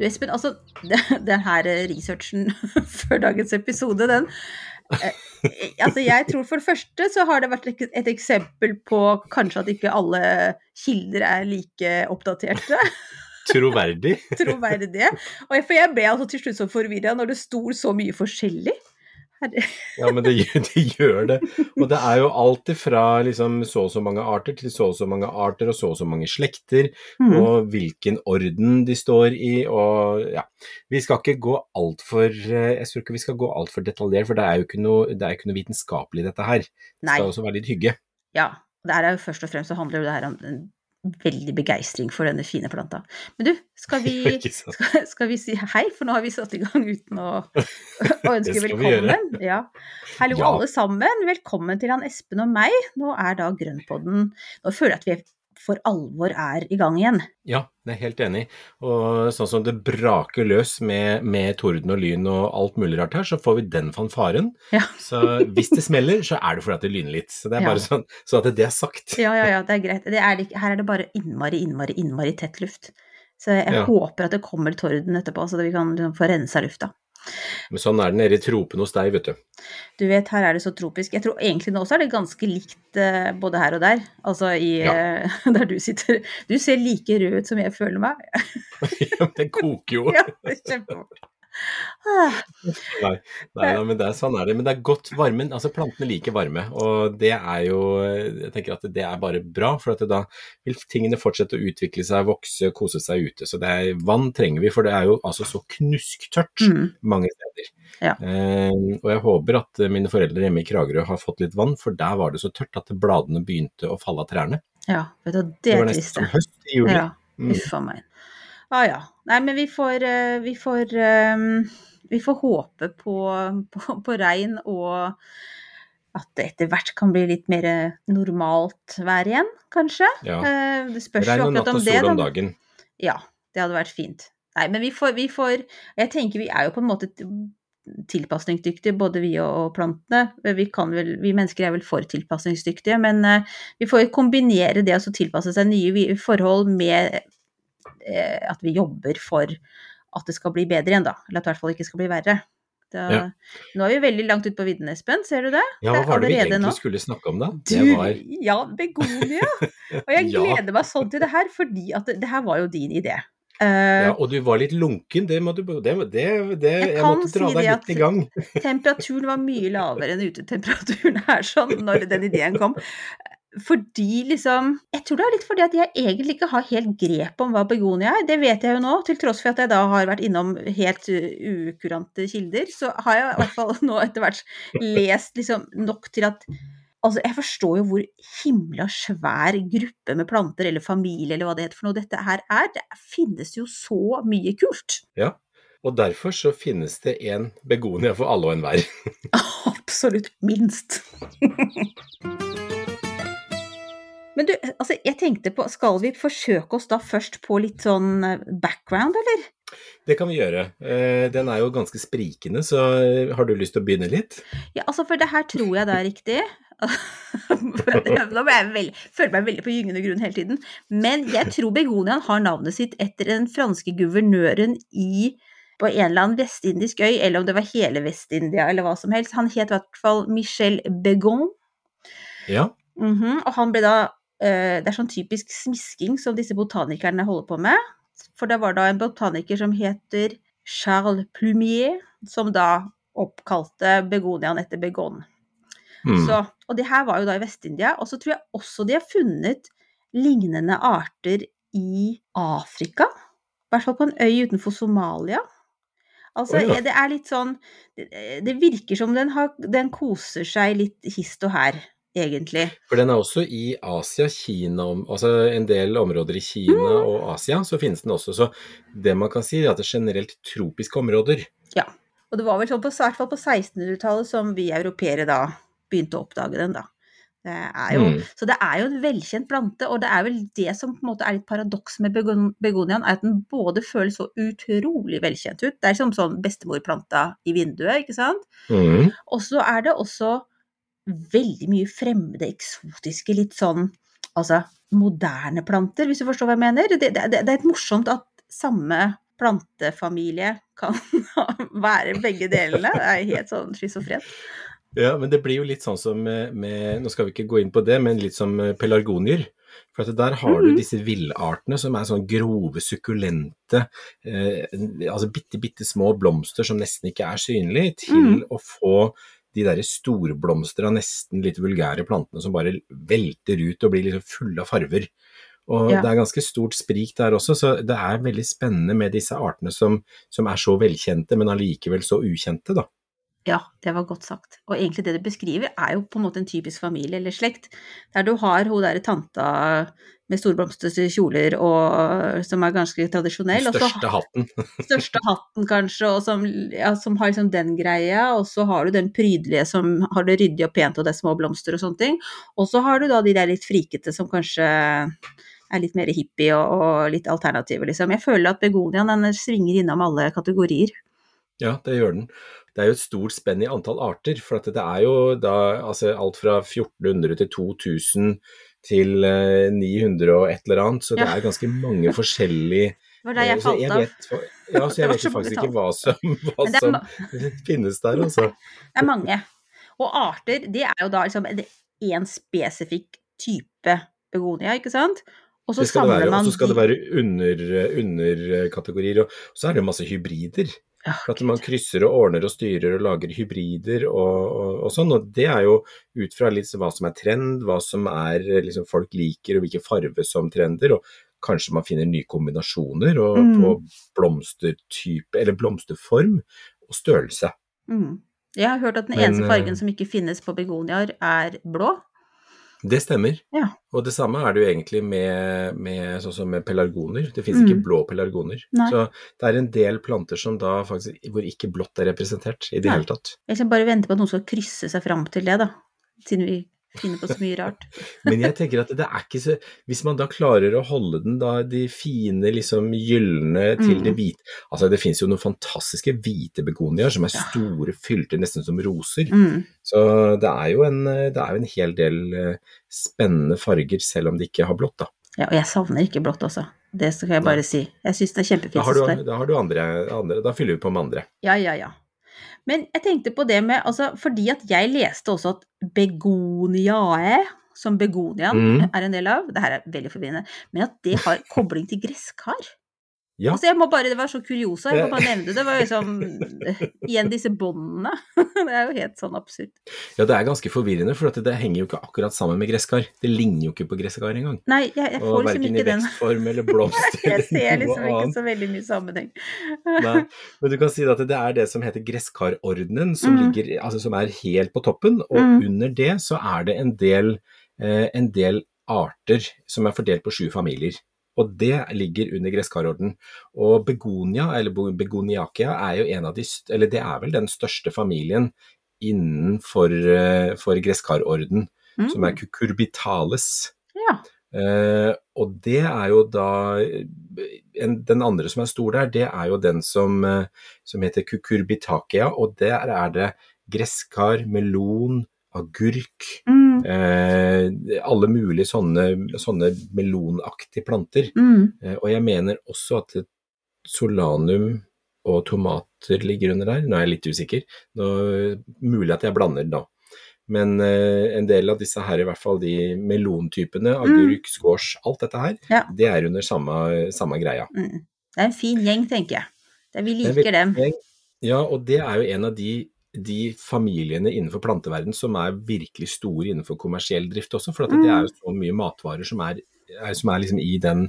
Du Espen, altså den her researchen før dagens episode, den eh, Altså jeg tror for det første så har det vært et eksempel på kanskje at ikke alle kilder er like oppdaterte. Troverdig. Troverdige. Og for jeg ble altså til slutt så forvirra når det sto så mye forskjellig. Ja, men det, det, gjør det. Og det er jo alt ifra liksom, så og så mange arter til så og så mange arter og så og så mange slekter, mm. og hvilken orden de står i, og ja. Vi skal ikke gå altfor Jeg tror ikke vi skal gå altfor detaljert, for det er jo ikke noe, det ikke noe vitenskapelig dette her. Det skal også være litt hygge. Ja. Det er jo først og fremst så handler det her om veldig begeistring for denne fine planta. Men du, skal vi, skal, skal vi si hei, for nå har vi satt i gang uten å, å ønske velkommen. Ja. Hallo ja. alle sammen, velkommen til han Espen og meg. Nå er da Grønnpodden Nå føler jeg at vi for alvor er i gang igjen. Ja, det er helt enig. Og sånn som det braker løs med, med torden og lyn og alt mulig rart her, så får vi den fanfaren. Ja. så hvis det smeller, så er det fordi at det lyner litt. Så det er bare sånn så at det er sagt. Ja, ja, ja, det er greit. Det er, her er det bare innmari, innmari, innmari tett luft. Så jeg ja. håper at det kommer torden etterpå, så vi kan liksom få rensa lufta. Men sånn er det nede i tropene hos deg, vet du. Du vet, her er det så tropisk. Jeg tror egentlig nå også er det ganske likt uh, både her og der. Altså i ja. uh, der du sitter. Du ser like rød ut som jeg føler meg. ja, men det koker jo. ja, det kjempefort. Nei, nei, men det er, sånn er det. Men det er godt varmen. Altså plantene liker varme, og det er jo Jeg tenker at det er bare bra, for at da vil tingene fortsette å utvikle seg, vokse, kose seg ute. Så det er, vann trenger vi, for det er jo altså så knusktørt mm. mange steder. Ja. Eh, og jeg håper at mine foreldre hjemme i Kragerø har fått litt vann, for der var det så tørt at bladene begynte å falle av trærne. Ja, vet du, det, det var nesten som høst i juli. Ja, mm. uff a meg. Ah, ja. Nei, men vi får, eh, vi får, um, vi får håpe på, på, på, regn og at det etter hvert kan bli litt mer normalt vær igjen, kanskje. Ja. Uh, det spørs regn og natt og sol om dagen. Ja, det hadde vært fint. Nei, men vi får, vi får Jeg tenker vi er jo på en måte tilpasningsdyktige, både vi og plantene. Vi, vel, vi, mennesker er vel for tilpasningsdyktige, men vi får kombinere det å tilpasse seg nye forhold med Eh, at vi jobber for at det skal bli bedre igjen, da. Eller at det i hvert fall ikke skal bli verre. Da, ja. Nå er vi veldig langt ute på vidden, Espen, ser du det? Ja, hva var det vi egentlig nå? skulle snakke om da? Det du, var... Ja, begonia! Og jeg gleder ja. meg sånn til det her, fordi at det, det her var jo din idé. Uh, ja, og du var litt lunken, det må du det, det, det Jeg, jeg måtte dra si deg litt i gang. temperaturen var mye lavere enn utetemperaturen her sånn når den ideen kom. Fordi liksom Jeg tror det er litt fordi at jeg egentlig ikke har helt grep om hva begonia er. Det vet jeg jo nå, til tross for at jeg da har vært innom helt ukurante kilder. Så har jeg i hvert fall nå etter hvert lest liksom nok til at Altså, jeg forstår jo hvor himla svær gruppe med planter, eller familie, eller hva det heter for noe, dette her er. Det finnes jo så mye kult. Ja, og derfor så finnes det en begonia for alle og enhver. Absolutt minst. Men du, altså jeg tenkte på, skal vi forsøke oss da først på litt sånn eh, background, eller? Det kan vi gjøre. Eh, den er jo ganske sprikende, så eh, har du lyst til å begynne litt? Ja, altså for det her tror jeg det er riktig. Nå jeg veldig, føler meg veldig på gyngende grunn hele tiden. Men jeg tror begoniaen har navnet sitt etter den franske guvernøren i på en eller annen vestindisk øy, eller om det var hele Vest-India, eller hva som helst. Han het i hvert fall Michel Begon. Ja. Mm -hmm, og han ble da det er sånn typisk smisking som disse botanikerne holder på med. For det var da en botaniker som heter Charles Plumier, som da oppkalte begoniaen etter begon. Mm. Så, og det her var jo da i Vest-India. Og så tror jeg også de har funnet lignende arter i Afrika. I hvert fall på en øy utenfor Somalia. Altså, Oi, det er litt sånn Det, det virker som den, har, den koser seg litt hist og her. Egentlig. For den er også i Asia, Kina, altså en del områder i Kina Mm. og Asia, så finnes den også. Så det man kan si, er at det er generelt tropiske områder. Ja. Og det var vel sånn på, i hvert fall på 1600-tallet som vi europeere da begynte å oppdage den, da. Det er jo, Mm. Så det er jo en velkjent plante, og det er vel det som på en måte er litt paradoks med begon- begoniaen, er at den både føles så utrolig velkjent ut. Det er som sånn bestemorplanta i vinduet, ikke sant. Mm. Og så er det også veldig mye fremmede, eksotiske, litt sånn altså moderne planter, hvis du forstår hva jeg mener. Det, det, det er et morsomt at samme plantefamilie kan være begge delene. Det er helt sånn schizofrent. Ja, men det blir jo litt sånn som med, med Nå skal vi ikke gå inn på det, men litt som pelargonier. For at der har du Mhm. disse villartene som er sånn grove, sukkulente, eh, altså bitte, bitte små blomster som nesten ikke er synlige, til mm. å få de derre storblomstra, nesten litt vulgære plantene som bare velter ut og blir liksom fulle av farver. Og Ja. det er ganske stort sprik der også, så det er veldig spennende med disse artene som, som er så velkjente, men allikevel så ukjente, da. Ja, det var godt sagt. Og egentlig det du beskriver, er jo på en måte en typisk familie eller slekt, der du har hun derre tanta med storblomstrete kjoler og som er ganske tradisjonell. Den største hatten. største hatten kanskje, og som, ja, som har liksom den greia, og så har du den prydelige som har det ryddig og pent og det er små blomster og sånne ting. Og så har du da de der litt frikete som kanskje er litt mer hippie og, og litt alternative, liksom. Jeg føler at begoniaen den svinger innom alle kategorier. Ja, det gjør den. Det er jo et stort spenn i antall arter, for at det er jo da altså alt fra 1400 til 2000 til eh, 900 og et eller annet, så det Ja. er ganske mange forskjellige var det jeg eh, falt av. ja, så jeg vet faktisk ikke hva som, hva som finnes der, altså. Det er mange. Og arter, det er jo da liksom én spesifikk type begonia, ikke sant? Og så Det skal det være, man og så skal det være underkategorier. under, og så er det masse hybrider. At man krysser og ordner og styrer og lager hybrider og, og, og sånn. Og det er jo ut fra litt hva som er trend, hva som er liksom folk liker og hvilken farve som trender. Og kanskje man finner nye kombinasjoner og, Mm. på blomstertype eller blomsterform og størrelse. Mm. Jeg har hørt at den Men, eneste eh, fargen som ikke finnes på begoniaer, er blå. Det stemmer. Ja. Og det samme er det jo egentlig med, med, sånn med pelargoner. Det finnes Mm. ikke blå pelargoner. Nei. Så det er en del planter som da faktisk, hvor ikke blått er representert i det Nei. hele tatt. Jeg skal bare vente på at noen skal krysse seg fram til det, da. Siden vi finner på så mye rart. Men jeg tenker at det er ikke så Hvis man da klarer å holde den da de fine, liksom gylne til Mm. det hvite Altså det finnes jo noen fantastiske hvite begoniaer som er Ja. store, fylte nesten som roser. Mm. Så det er jo en, det er jo en hel del eh, spennende farger, selv om de ikke har blått, da. Ja, og jeg savner ikke blått også. Det skal jeg bare si. Jeg syns det er Da kjempefint. har du, da har du andre, andre Da fyller vi på med andre. Ja, ja, ja. Men jeg tenkte på det med Altså, fordi at jeg leste også at begoniae, som begoniaen Mm. er en del av, det her er veldig forvirrende, men at det har kobling til gresskar. Ja. Altså, jeg må bare, Det var så kuriosa, jeg må bare nevne det. Det var liksom Igjen disse båndene. Det er jo helt sånn absurd. Ja, det er ganske forvirrende, for at det, henger jo ikke akkurat sammen med gresskar. Det ligner jo ikke på gresskar engang. Nei, jeg, jeg Og får liksom verken i vekstform eller blomst eller noe annet. Jeg ser liksom ikke annet. så veldig mye sammenheng. Nei, men du kan si at det er det som heter gresskarordenen, som, Mm. ligger, altså som er helt på toppen, og Mm. under det så er det en del, eh, en del arter som er fordelt på sju familier. Og det ligger under gresskarorden. Og begonia, eller begoniakia, er jo en av de, eller det er vel den største familien innenfor eh, for gresskarorden, Mm. som er cucurbitales. Ja. Uh, og det er jo da en, Den andre som er stor der, det er jo den som, eh, som heter cucurbitakia, og der er det gresskar, melon, agurk Mm. eh, Alle mulige sånne, sånne melonaktige planter. Mm. Eh, og jeg mener også at solanum og tomater ligger under der. Nå er jeg litt usikker. Nå, mulig at jeg blander da. Men eh, en del av disse her, i hvert fall de melontypene, agurk, squash, alt dette her, Ja. det er under samme, samme greia. Mm. Det er en fin gjeng, tenker jeg. Det, vi er liker dem. Ja, og det er jo en av de, de familiene innenfor planteverden som er virkelig store innenfor kommersiell drift også, for at det er jo så mye matvarer som er, er, som er liksom i, den,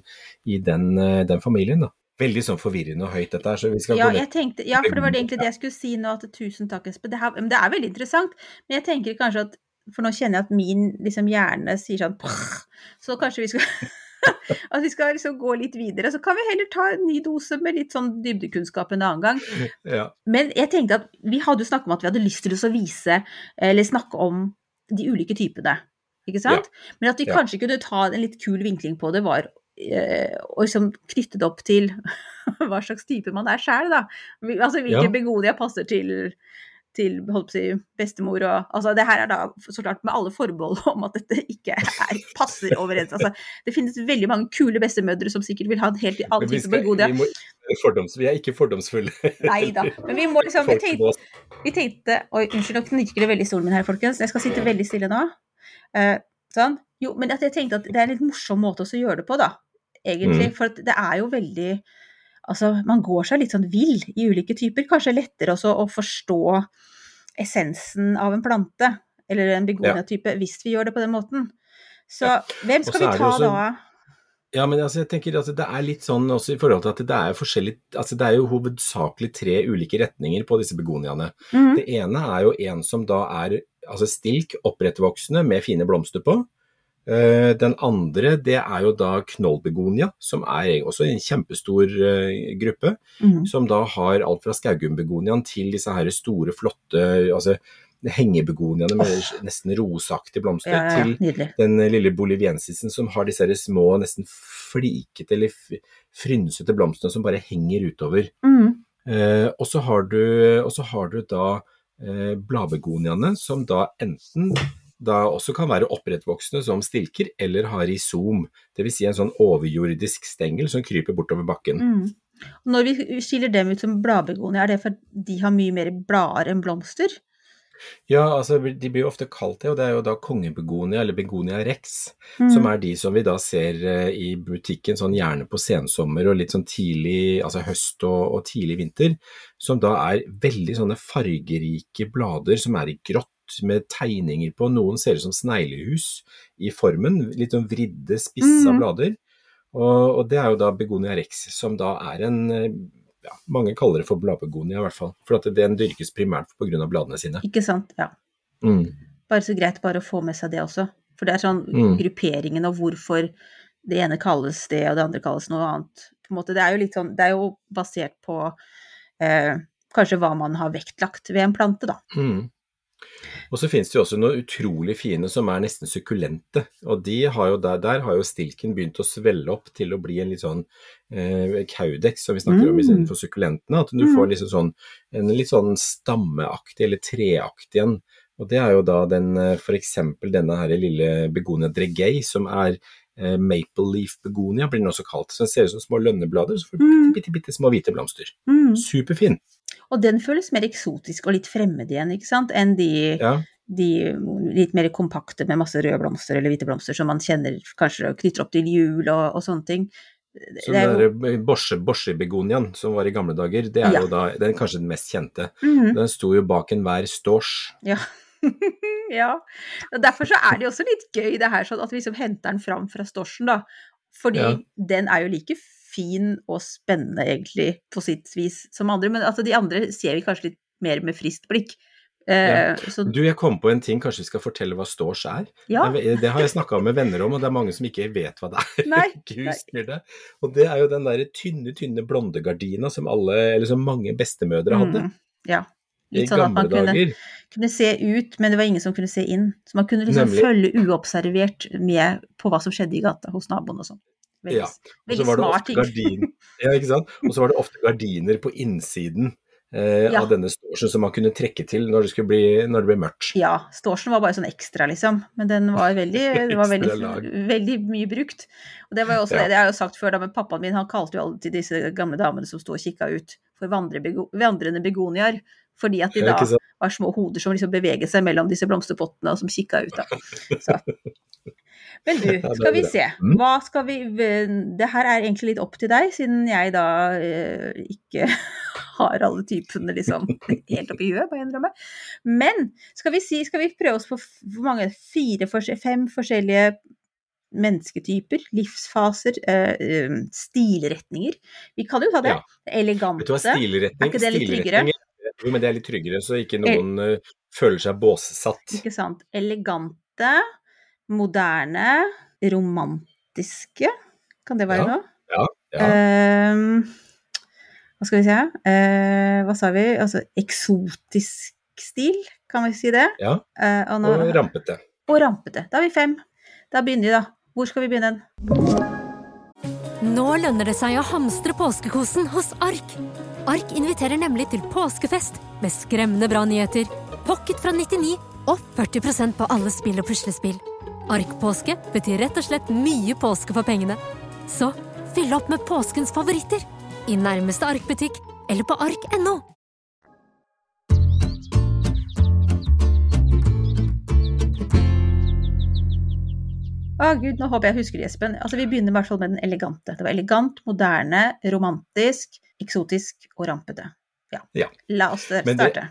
i den, eh, den familien. da. Veldig sånn forvirrende og høyt dette her, så vi skal Ja, gå ned jeg tenkte, ja, for det var det egentlig det jeg skulle si nå, at tusen takk, Espen. Det, her, men det er veldig interessant. Men jeg tenker kanskje at For nå kjenner jeg at min liksom, hjerne sier sånn Så kanskje vi skal At vi skal liksom gå litt videre. Så kan vi heller ta en ny dose med litt sånn dybdekunnskap en annen gang. Ja. Men jeg tenkte at vi hadde jo snakket om at vi hadde lyst til å vise, eller snakke om de ulike typene. Ikke sant? Men at vi Ja. kanskje kunne ta en litt kul vinkling på det, var og liksom knytte det opp til hva slags type man er sjæl, da. Altså hvilken Ja. begonia passer til til holdt på å si, bestemor og altså Det her er da så klart med alle forbehold om at dette ikke er, passer overens. Altså, det finnes veldig mange kule bestemødre som sikkert vil ha en helt annen type skal, vi, må, fordoms, vi er ikke fordomsfulle. Nei da. Men vi må liksom vi tenkte, vi tenkte Oi, unnskyld, nå knirker det veldig i stolen min her, folkens. Jeg skal sitte veldig stille nå. Uh, sånn. Jo, men jeg tenkte at det er en litt morsom måte å gjøre det på, da. Egentlig. Mm. For det er jo veldig Altså, man går seg litt sånn vill i ulike typer. Kanskje lettere også å forstå essensen av en plante, eller en begonia-type, hvis vi gjør det på den måten. Så Ja. hvem skal vi ta også- da? Ja, men altså, jeg tenker at det er litt sånn også i forhold til at det er forskjellig altså Det er jo hovedsakelig tre ulike retninger på disse begoniaene. Mhm. Det ene er jo en som da er altså stilk, opprettvoksende med fine blomster på. Eh, Den andre det er jo da knollbegonia, som er også en kjempestor eh, gruppe. Mm. Som da har alt fra skaugumbegoniaen til disse her store, flotte altså hengebegoniaene med nesten roseaktige blomster. Ja, ja, ja. til den lille boliviensisen som har disse her små, nesten flikete eller frynsete blomstene som bare henger utover. Mm. Eh, og, så har du, og så har du da eh, bladbegoniaene, som da enten da også kan være opprettvoksende som stilker, eller har risom. Dvs. Si en sånn overjordisk stengel som kryper bortover bakken. Mm. Når vi skiller dem ut som bladbegonia, er det fordi de har mye mer blader enn blomster? Ja, altså de blir jo ofte kalt det, og det er jo da kongebegonia, eller begonia rex, Mm. som er de som vi da ser eh, i butikken sånn gjerne på sensommer og litt sånn tidlig, altså høst og, og tidlig vinter, som da er veldig sånne fargerike blader som er i grått med tegninger på, noen ser ut som sneglehus i formen, litt sånn vridde, spissa mm. blader, og, og det er jo da begonia rex, som da er en, eh, ja, mange kaller det for bladbegonia i hvert fall, for at den dyrkes primært av bladene sine. Ikke sant? Ja. Mm. Bare så greit bare å få med seg det også. For det er sånn Mm. grupperingen og hvorfor det ene kalles det, og det andre kalles noe annet. På en måte, det er jo litt sånn, det er jo basert på eh, kanskje hva man har vektlagt ved en plante, da. Mm. Og så finnes det jo også noen utrolig fine som er nesten sukkulente. Og de har der, der har jo stilken begynt å svelle opp til å bli en litt sånn eh, kaudex, som vi snakker om Mm. istedenfor sukkulentene. At du Mm. får liksom sånn, en litt sånn stammeaktig eller treaktig en. Og det er jo da den f.eks. for eksempel denne her lille begonia dregei, som er eh, maple leaf begonia, blir den også kalt. Så den ser ut som små lønneblader, så får du Mm. bitte, bitte små hvite blomster. Mm. Superfin. Og den føles mer eksotisk og litt fremmed igjen, ikke sant, enn de, Ja. de litt mer kompakte med masse røde blomster eller hvite blomster som man kjenner kanskje knytter opp til jul og, og sånne ting. Så den der Borse- Borsebegoniaen som var i gamle dager, det er Ja. jo da den kanskje den mest kjente. Mhm. Den sto jo bak enhver stårs. Ja. ja. Og derfor så er det jo også litt gøy det her, sånn at vi liksom henter den fram fra storsen, da. Fordi Ja. den er jo like fin og spennende egentlig på sitt vis som andre, men altså de andre ser vi kanskje litt mer med friskt blikk. Ja. Du, jeg kom på en ting, kanskje vi skal fortelle hva stårs er? ja. Det har jeg snakka med venner om, og det er mange som ikke vet hva det er. Nei, nei. det. Og det er jo den derre tynne, tynne blondegardina som alle, eller som mange bestemødre hadde Mm, ja. Litt sånn at man kunne, kunne se ut, men det var ingen som kunne se inn. Så man kunne liksom Nemlig. følge uobservert med på hva som skjedde i gata hos naboen og sånn. Veldig, Ja. Veldig smart ting. gardin, ja, ikke sant? Og så var det ofte gardiner på innsiden eh, Ja. av denne storsen som man kunne trekke til når det, bli, når det ble mørkt. Ja, Storsen var bare sånn ekstra, liksom. Men den var veldig, det var veldig, veldig mye brukt. Og det var jo også Ja. det, det har jeg jo sagt før, da, men pappaen min han kalte jo alltid disse gamle damene som sto og kikka ut, for vandrende begoniaer. Fordi at de da var små hoder som liksom beveget seg mellom disse blomsterpottene, og som kikka ut, da. Så. Men du, skal vi se. Mm. Hva skal vi Det her er egentlig litt opp til deg, siden jeg da eh, ikke har alle typene liksom helt oppi huet, jeg innrømme. Men skal vi si, skal vi prøve oss på hvor mange? Fire, fem forskjellige mennesketyper, livsfaser, eh, eh, stilretninger. Vi kan jo ta det. Ja. Elegante. Vet du hva, stilretning, Er ikke det litt stilretning Jo, men det er litt tryggere, så ikke noen uh, føler seg båssatt. Ikke sant. Elegante, moderne, romantiske. Kan det være Ja, noe? Ja, ja. Uh, hva skal vi se uh, Hva sa vi? Altså eksotisk stil, kan vi si det? ja. Eh, og, nå, Og rampete. og rampete. Da har vi fem. Da begynner vi, da. Hvor skal vi begynne? Nå lønner det seg å hamstre påskekosen hos Ark. Ark inviterer nemlig til påskefest med skremmende bra nyheter, pocket fra 99 og 40% på alle spill og puslespill. Ark-påske betyr rett og slett mye påske for pengene. Så fyll opp med påskens favoritter i nærmeste Ark-butikk eller på ark.no. Å gud, nå håper jeg husker det, Espen. Altså, vi begynner med den elegante. Det var elegant, moderne, romantisk, eksotisk og rampete. Ja. Ja. La oss starte. Det-.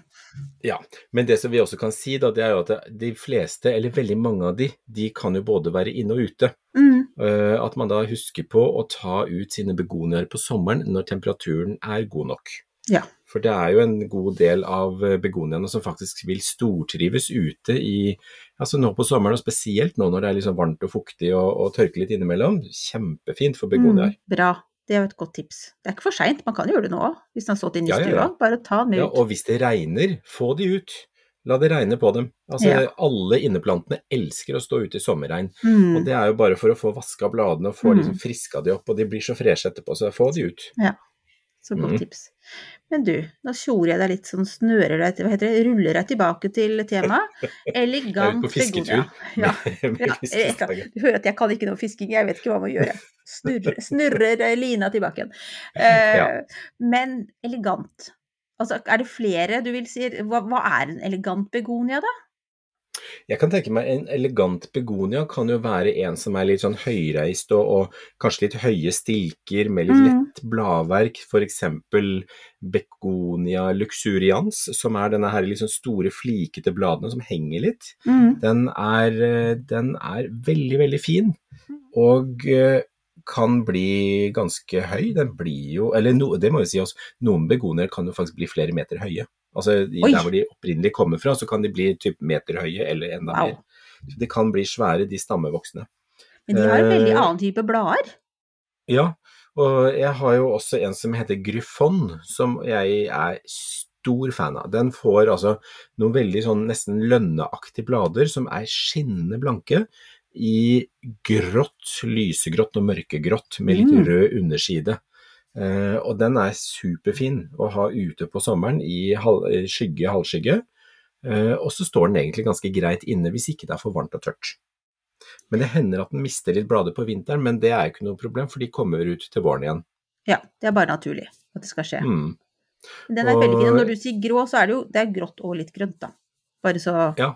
Ja, men det som vi også kan si, da, det er jo at de fleste, eller veldig mange av de, de kan jo både være inne og ute. Mm, Uh, At man da husker på å ta ut sine begoniaer på sommeren når temperaturen er god nok. Ja. For det er jo en god del av eh, begoniaene som faktisk vil stortrives ute i altså nå på sommeren, og spesielt nå når det er liksom varmt og fuktig og, og tørker litt innimellom. Kjempefint for begoniaer. mm, bra. Det er jo et godt tips. Det er ikke for seint, man kan gjøre det nå òg, hvis den har stått inne i Ja, ja, stua. ja. Bare ta den Ja, ut. og hvis det regner, få de ut. La det regne på dem. Altså, Ja. Alle inneplantene elsker å stå ute i sommerregn. Mm, Og det er jo bare for å få vaska bladene og få Mm. liksom friska de opp, og de blir så freshe etterpå, så få de ut. Så godt mm. tips. Men du, nå tjorer jeg deg litt sånn, snører deg hva heter det, ruller deg tilbake til temaet. Elegant på fisketur. Ja. Ja, du hører at jeg kan ikke noe fisking, jeg vet ikke hva man gjør. Snurrer, snurrer eh, lina tilbake igjen. Eh. Men elegant. Altså, er det flere du vil si? Hva, hva er en elegant begonia, da? Jeg kan tenke meg en elegant begonia kan jo være en som er litt sånn høyreist og, og kanskje litt høye stilker med litt Mm. lett bladverk, f.eks. begonia luxurians, som er denne her liksom store flikete bladene som henger litt. Den er, eh, den er veldig, veldig fin, og eh, kan bli ganske høy. Den blir jo, eller no, det må vi si også, noen begonier kan jo faktisk bli flere meter høye. Altså i- der hvor de opprinnelig kommer fra, så kan de bli typ meter høye eller enda Wow. mer. Så de kan bli svære, de stammevoksne. Men de har en veldig Eh, annen type blader. Ja, og jeg har jo også en som heter Gryfon, som jeg er stor fan av. Den får altså noen veldig sånn nesten lønneaktige blader som er skinnende blanke i grått, lysegrått og mørkegrått med litt Mm. rød underside. Eh, og den er superfin å ha ute på sommeren i skygge, halvskygge. Eh, og så står den egentlig ganske greit inne hvis ikke det er for varmt og tørt. Men det hender at den mister litt blader på vinteren, men det er jo ikke noe problem, for de kommer ut til våren igjen. Ja, det er bare naturlig at det skal skje. Mm. Den er veldig fin. Og Og- når du sier grå, så er det jo det er grått og litt grønt, da. Bare så Ja.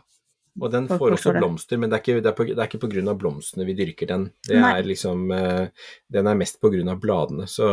Og den får også blomster, men det er ikke, det er på, det er ikke på grunn av blomstene vi dyrker den. Det Nei. er liksom, eh, den er mest på grunn av bladene, så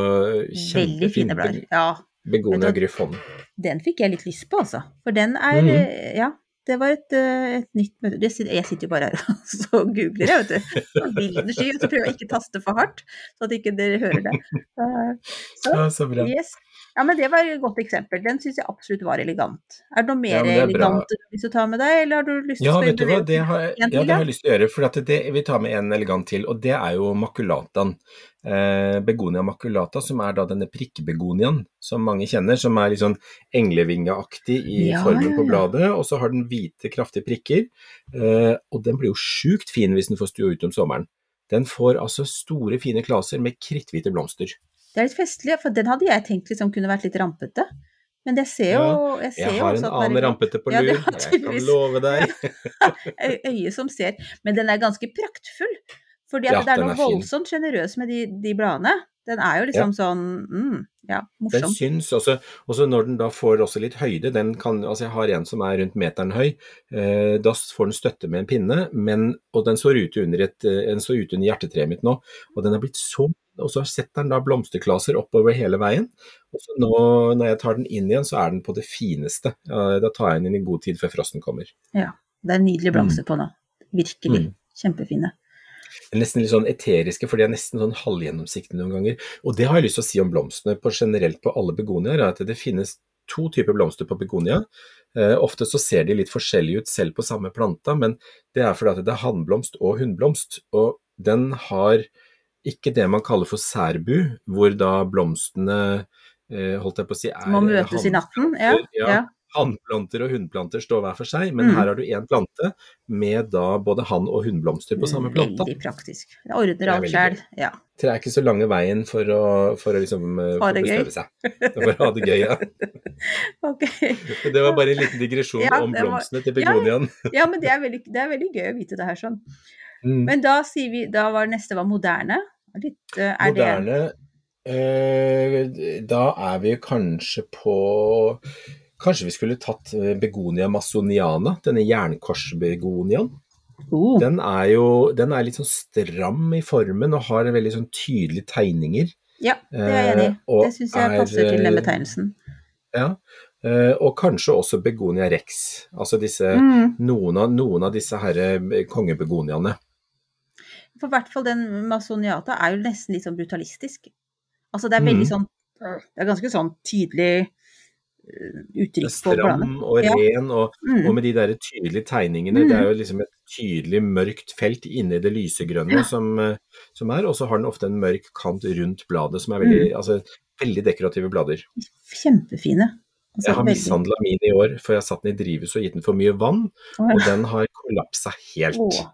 Veldig fine blader. Ja, begonia gryfon. den fikk jeg litt lyst på, altså. For den er mm. eh, Ja, det var et, eh, et nytt møte. Jeg sitter jo bare her og så googler, jeg, vet du. Og Bildene sky, og så prøver jeg ikke taste for hardt, så at ikke dere hører det. Eh, Så, Ja, så bra. yes. Ja, men det var et godt eksempel. Den syns jeg absolutt var elegant. Er det noe mer Ja, elegant du har lyst til å ta med deg, eller har du lyst til Ja, å vet du hva, det har, ja, det har jeg lyst til å gjøre, for det, vi tar med en elegant til, og det er jo makulataen. Eh, begonia maculata, som er da denne prikkebegoniaen som mange kjenner, som er litt sånn englevingeaktig i Ja, formen på bladet, og så har den hvite, kraftige prikker. Eh, og den blir jo sjukt fin hvis den får stå ut om sommeren. Den får altså store, fine klaser med kritthvite blomster. Det er litt festlig, for den hadde jeg tenkt liksom kunne vært litt rampete. Men jeg ser jo jeg ser Jeg har også en at den er annen rampete på lur, ja, jeg kan love deg. Øyet øye som ser. Men den er ganske praktfull. Fordi at Ja, det er noe er voldsomt sjenerøst med de, de bladene. Den er jo liksom sånn mm, ja, Den syns også, også når den da får også litt høyde, den kan, altså jeg har en som er rundt meteren høy, eh, da får den støtte med en pinne, men, og den står ute under, et, eh, står ute under hjertetreet mitt nå, og den er blitt så, og så setter den da blomsterklaser oppover hele veien, og så nå når jeg tar den inn igjen, så er den på det fineste, da tar jeg den inn i god tid før frosten kommer. Ja. Det er nydelige blomster på nå. Virkelig. Mm. Kjempefine. Nesten litt sånn eteriske, for de er nesten sånn halvgjennomsiktige noen ganger. Og det har jeg lyst til å si om blomstene på generelt på alle begonier, er at det finnes to typer blomster på begonia. Eh, ofte så ser de litt forskjellige ut selv på samme planta, men det er fordi at det er hannblomst og hunnblomst. Og den har ikke det man kaller for særbu, hvor da blomstene eh, holdt jeg på å si, er Må møtes i natten. Ja. ja. ja. Hannplanter og hunnplanter står hver for seg, men Mm. her har du én plante med da både hann- og hunnblomster på samme planta. Veldig praktisk. Det ordner er alt sjøl. Ja. Det er ikke så lange veien for å, for å liksom eh, Ha det gøy. seg. For å ha det gøy, ja. Ok. Det var bare en liten digresjon Ja, om var- blomstene til Ja, begoniaen. Ja, men det er, veldig, det er veldig gøy å vite det her sånn. Mm. Men da sier vi Da var det neste var moderne. Litt, eh, er det Moderne eh, Da er vi kanskje på Kanskje vi skulle tatt eh, begonia masoniana, denne jernkorsbegoniaen. Uh. Den er jo den er litt sånn stram i formen og har veldig sånn tydelige tegninger. Ja, det er jeg enig i. eh, Det syns jeg er, passer til den betegnelsen. Ja. Eh, og kanskje også begonia rex. Altså disse, Mm. noen, av, noen av disse her eh, kongebegoniaene. For i hvert fall den masoniata er jo nesten litt sånn brutalistisk. Altså det er veldig Mhm. sånn Det er ganske sånn tydelig eh, uttrykk på. Stram og Ja. ren, og, Mm. og med de der tydelige tegningene. Mm. Det er jo liksom et tydelig mørkt felt inni det lysegrønne som, eh, som er, og så har den ofte en mørk kant rundt bladet, som er veldig, Mm. altså, veldig dekorative blader. Kjempefine. Altså, Jeg har veldig- mishandla min i år, for jeg har satt den i drivhus og gitt den for mye vann, Åh, og den har kollapsa helt. uff.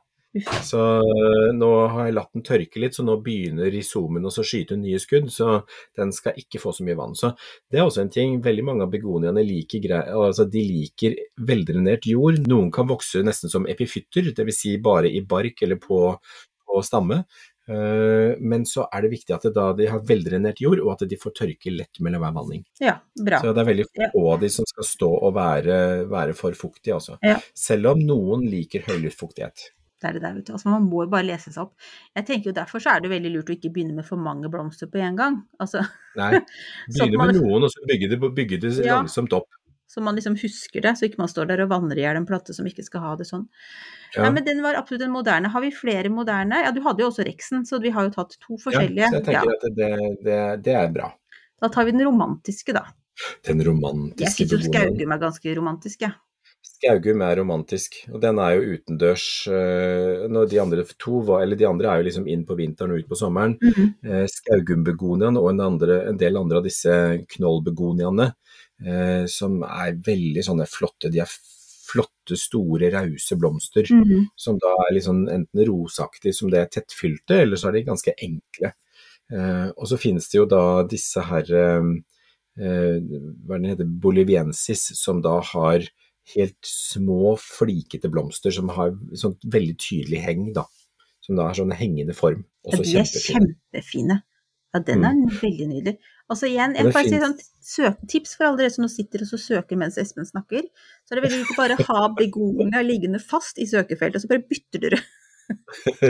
Så øh, nå har jeg latt den tørke litt, så nå begynner rizomen å skyte nye skudd, så den skal ikke få så mye vann. Så det er også en ting, veldig mange av begoniaene liker, altså de liker veldrenert jord. Noen kan vokse nesten som epifytter, dvs. Si bare i bark eller på, på stamme. Eh, Men så er det viktig at det da de har veldrenert jord, og at de får tørke lett mellom hver vanning. Ja, bra. Så det er veldig få av de som skal stå og være, være for fuktige, altså. Ja. Selv om noen liker høyluftfuktighet. Det er det der, vet du. Altså, man må jo bare lese seg opp. Jeg tenker jo Derfor så er det veldig lurt å ikke begynne med for mange blomster på en gang. Altså, Nei, begynne man- med noen, og så bygge det, bygge det Ja. langsomt opp. Så man liksom husker det, så ikke man står der og vanner i hjel en plate som ikke skal ha det sånn. Ja. Nei, men den var absolutt en moderne. Har vi flere moderne? Ja, du hadde jo også Rexen, så vi har jo tatt to forskjellige. Ja, så jeg Ja, tenker at det, det, det er bra. Da tar vi den romantiske, da. Den romantiske beboeren. Jeg syns Skaugum er ganske romantisk, jeg. Skaugum er romantisk, og den er jo utendørs. øh, Når de andre to var, eller de andre er jo liksom inn på vinteren og ut på sommeren. Mhm. Eh, Skaugumbegoniaen og en, andre, en del andre av disse knollbegoniaene, eh, som er veldig sånne flotte. De er flotte, store, rause blomster. Mhm. som da er sånn enten roseaktige som det er tettfylte, eller så er de ganske enkle. Eh, og så finnes det jo da disse her eh, eh, hva er det den heter, boliviensis, som da har helt små, flikete blomster som har sånn veldig tydelig heng, da. Som da har sånn hengende form. Ja, Også de er kjempefine. kjempefine. Ja, den er veldig nydelig. Altså igjen, jeg bare sier si sånn søk, tips for alle dere som nå sitter og så søker mens Espen snakker. Så er det veldig viktig bare å ha begonia liggende fast i søkefeltet, og så bare bytter dere Ut i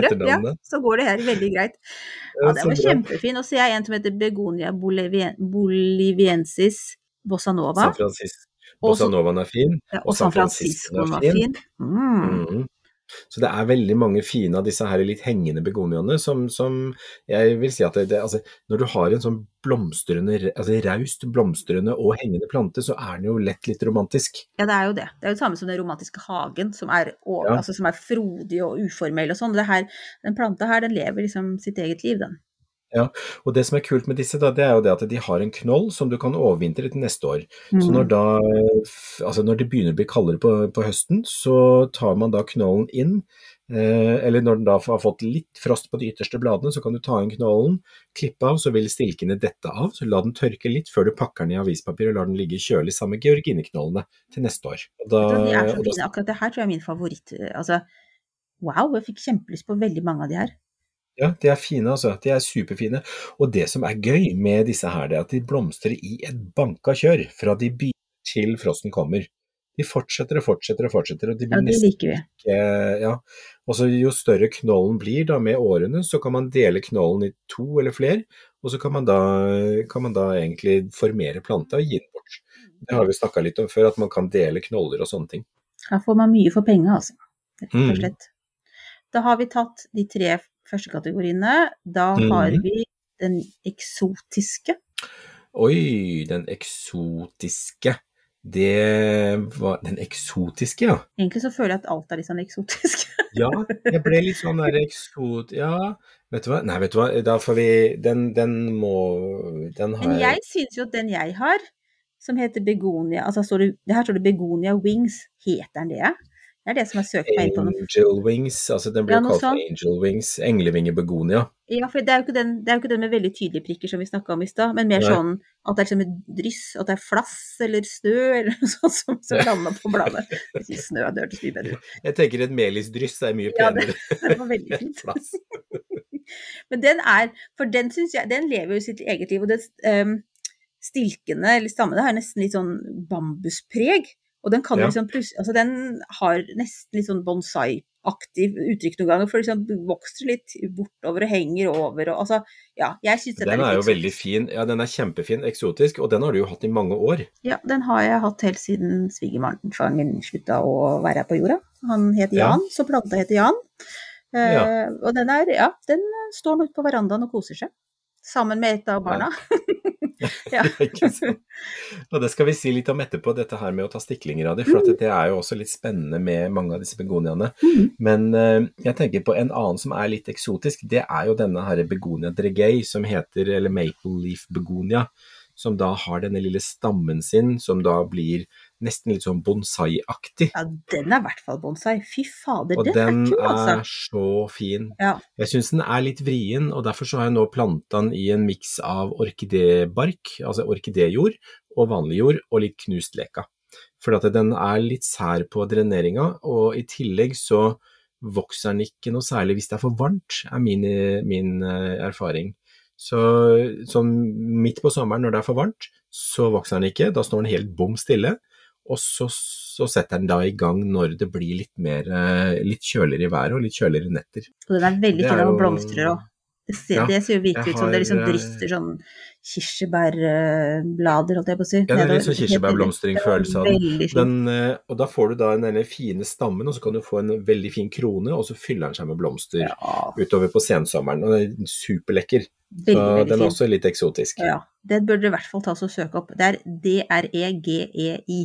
etternavnet. Ja, så går det her veldig greit. Ja, Ja, den var kjempefin. Og så er jeg en som heter begonia boliviensis bossa nova. San Francisco. Og Bossa Novaen er fin, Ja, og San Francisco var fin. Mm. Mm. Så det er veldig mange fine av disse her litt hengende begoniaene som, som jeg vil si at det, det, altså, når du har en sånn blomstrende, altså raust blomstrende og hengende plante, så er den jo lett litt romantisk. Ja, det er jo det. Det er jo det samme som den romantiske hagen, som er, og, Ja. altså, som er frodig og uformell og sånn. Den planta her, den lever liksom sitt eget liv, den. Og det som er kult med disse, da, det er jo det at de har en knoll som du kan overvintre til neste år. Så Mm. når, da, altså når det begynner å bli kaldere på, på høsten, så tar man da knollen inn. Eh, eller når den da har fått litt frost på de ytterste bladene, så kan du ta inn knollen, klippe av, så vil stilkene dette av. Så la den tørke litt før du pakker den i avispapir og lar den ligge kjølig sammen med georgineknollene til neste år. Da, Vet du hva, De er så fine. Akkurat det her tror jeg er min favoritt. Altså, wow, jeg fikk kjempelyst på veldig mange av de her. Ja, de er fine, altså. De er superfine. Og det som er gøy med disse her, det er at de blomstrer i et banka kjør fra de begynner til frosten kommer. De fortsetter og fortsetter og fortsetter, og de Ja, det liker vi. ikke ja. Og så jo større knollen blir da med årene, så kan man dele knollen i to eller flere, og så kan man da, kan man da egentlig formere planta og gi den bort. Det har vi snakka litt om før, at man kan dele knoller og sånne ting. Her får man mye for penga, altså. Rett Mm. og slett. Da har vi tatt de tre første kategoriene. Da Mm. har vi den eksotiske. Oi, den eksotiske. Det var Den eksotiske, ja. Egentlig så føler jeg at alt er litt sånn eksotisk. Ja, jeg ble litt sånn der eksot... Ja, vet du hva? Nei, vet du hva, da får vi Den, den må Den har Men jeg syns jo at den jeg har, som heter begonia altså står det, det Her står det begonia wings. Heter den det? Det er det som er søkt meg inn på. Angel Wings, altså den blir Ja, kalt sånn. Angel Wings. englevingebegonia. Ja, for det er den, det er jo ikke den med veldig tydelige prikker som vi snakka om i stad, men mer Nei. sånn at det er liksom et dryss, at det er flass eller snø eller noe sånt som, som lander på bladet. Snø, hadde hørtes mye bedre ut. Jeg tenker et melisdryss er mye penere Ja, det- Det var veldig fint. flass. Men den er, for den syns jeg, den lever jo sitt eget liv, og det um, stilkene eller stammene har nesten litt sånn bambuspreg. Og den kan Ja. liksom Altså den har nesten litt sånn bonsai-aktiv uttrykk noen ganger, for liksom vokser litt bortover og henger over og altså Ja, jeg syns den, Den er jo veldig fin. Ja, den er kjempefin, eksotisk, og den har du jo hatt i mange år. Ja, den har jeg hatt helt siden svigerfaren min slutta å være her på jorda. Han het Ja. Jan, så planta heter Jan. Uh, Ja. Og den er, ja, den står nå ute på verandaen og koser seg. Sammen med et av barna. ja. Sant? Og det skal vi si litt om etterpå, dette her med å ta stiklinger av dem. For at det er jo også litt spennende med mange av disse begoniaene. Mm. Men uh, jeg tenker på en annen som er litt eksotisk. Det er jo denne her begonia dregei, som heter, eller maple leaf begonia. Som da har denne lille stammen sin, som da blir nesten litt sånn bonsai-aktig. ja, den er i hvert fall bonsai. Fy fader, Og den, den er kul, er altså. så fin. Ja. Jeg syns den er litt vrien, og derfor så har jeg nå planta den i en miks av orkidébark, altså orkidéjord, og vanlig jord, og litt knust leka. For at den er litt sær på dreneringa, og i tillegg så vokser den ikke noe særlig hvis det er for varmt, er min, min eh, erfaring. Så sånn midt på sommeren når det er for varmt, så vokser den ikke, da står den helt bom stille. Og så, så setter den da i gang når det blir litt mer eh, litt kjøligere i været og litt kjøligere netter. Og den er veldig fin er den blomstrer òg. Det, ser- Ja, det ser jo virkelig ut som det liksom har, eh, sånn kirsebærblader, holdt jeg på å si. Ja, det er litt sånn kirsebærblomstring-følelse av den. Veldig. Den, eh, og da får du da denne fine stammen, og så kan du få en veldig fin krone, og så fyller den seg med blomster Ja, utover på sensommeren. Og den er superlekker. Så veldig, den den fin. er også litt eksotisk. Ja, det burde du i hvert fall ta og søke opp. Det er D-R-E-G-E-I.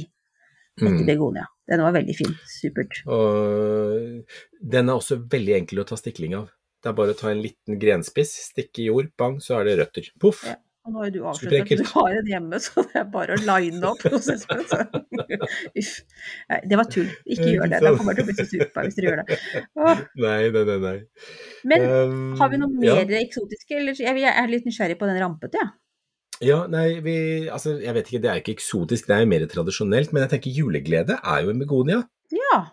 Etter Mm. begonia. Den var veldig fin. Supert. Og den er også veldig enkel å ta stikling av. Det er bare å ta en liten grenspiss, stikke i jord, bang, så er det røtter. Poff! Ja. Og nå har jo du avslørt at du har en hjemme, så det er bare å line opp prosessen. Uff. Nei, Det var tull. Ikke gjør det. Da kommer jeg til å bli så sur på deg hvis dere gjør det. Åh. Nei, nei, nei. nei. Men Um, har vi noe ja. mer eksotiske? Eller jeg jeg er litt nysgjerrig på den rampete, jeg. Ja, nei, vi Altså, jeg vet ikke, det er ikke eksotisk, det er jo mer tradisjonelt, men jeg tenker juleglede er jo en begonia. Ja.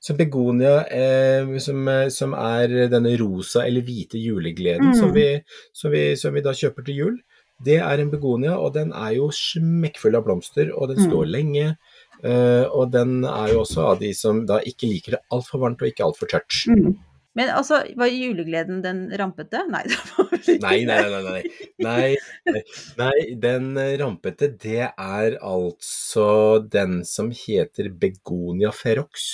Så begonia, eh, som, eh, som er denne rosa eller hvite julegleden Mm. som, vi, som, vi, som vi da kjøper til jul, det er en begonia, og den er jo smekkfull av blomster, og den Mm. står lenge. eh, og den er jo også av de som da ikke liker det altfor varmt og ikke altfor tørt. Mm. Men altså, var julegleden den rampete? Nei, det var vel ikke Nei, nei, nei, nei, nei. Nei, nei, den eh, rampete, det er altså den som heter begonia ferox.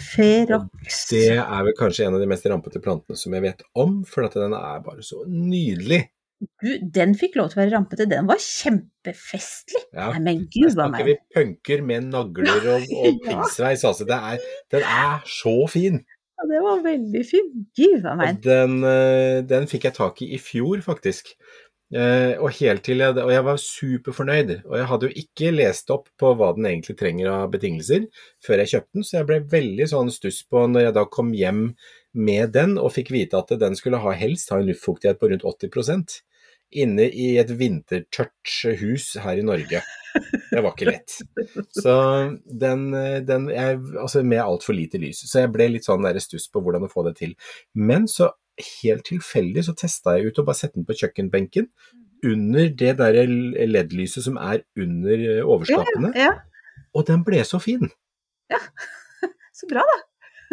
Ferox. Det er vel kanskje en av de mest rampete plantene som jeg vet om, for at den er bare så nydelig. Du, den fikk lov til å være rampete. Den var kjempefestlig. Ja. Nei, men gud a meg. vi punker med nagler og, og Ja. piggssveis. Altså, det er, den er så fin. Ja, det var veldig fin. Gud a meg. Den, eh, den fikk jeg tak i i fjor, faktisk. Eh, og helt til jeg, og jeg var superfornøyd. Og jeg hadde jo ikke lest opp på hva den egentlig trenger av betingelser før jeg kjøpte den, så jeg ble veldig sånn stuss på når jeg da kom hjem med den og fikk vite at den skulle ha helst ha en luftfuktighet på rundt 80% inne i et vintertørt hus her i Norge. Det var ikke lett. Så den, den jeg, Altså med altfor lite lys. Så jeg ble litt sånn der stuss på hvordan å få det til. Men så helt tilfeldig så testa jeg ut å bare sette den på kjøkkenbenken under det der LED-lyset som er under overskapene, Ja, og den ble så fin. Ja. så bra, da.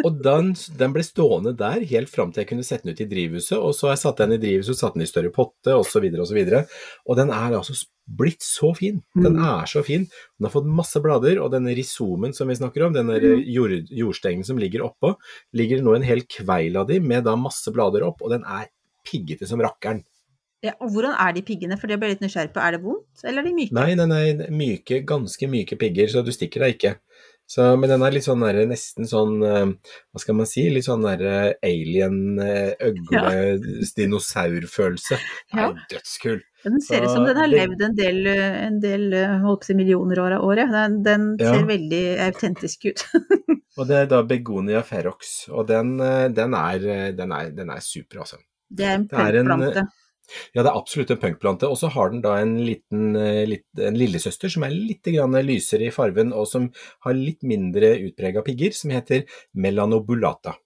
Og den, den ble stående der helt fram til jeg kunne sette den ut i drivhuset, og så har jeg satt den i drivhuset, satt den i større potte osv. Og, så videre, og den er altså blitt så fin. Den Mm. er så fin. Den har fått masse blader, og denne risomen som vi snakker om, denne Mm. jord, jordstengen som ligger oppå, ligger nå en hel kveil av de med da masse blader opp, og den er piggete som rakkeren. Ja, og hvordan er de piggene? For det ble litt nysgjerrig på. Er det vondt, eller er de myke? Nei, nei, nei, myke, ganske myke pigger, så du stikker deg ikke. Så, men den er litt sånn der, nesten sånn, eh, hva skal man si, litt sånn der eh, alien, eh, Ja. er dødskul. Den ser ut som den har det- levd en del, en del si millioner år av året. Den, den Ja. ser veldig autentisk ut. Og det er da Begonia ferox, og den, eh, den, er, eh, den, er, den er super, altså. Det er en punkplante. Ja, det er absolutt en punkplante. Og så har den da en liten eh, en lillesøster som er litt grann lysere i farven, og som har litt mindre utprega pigger, som heter melanobulata.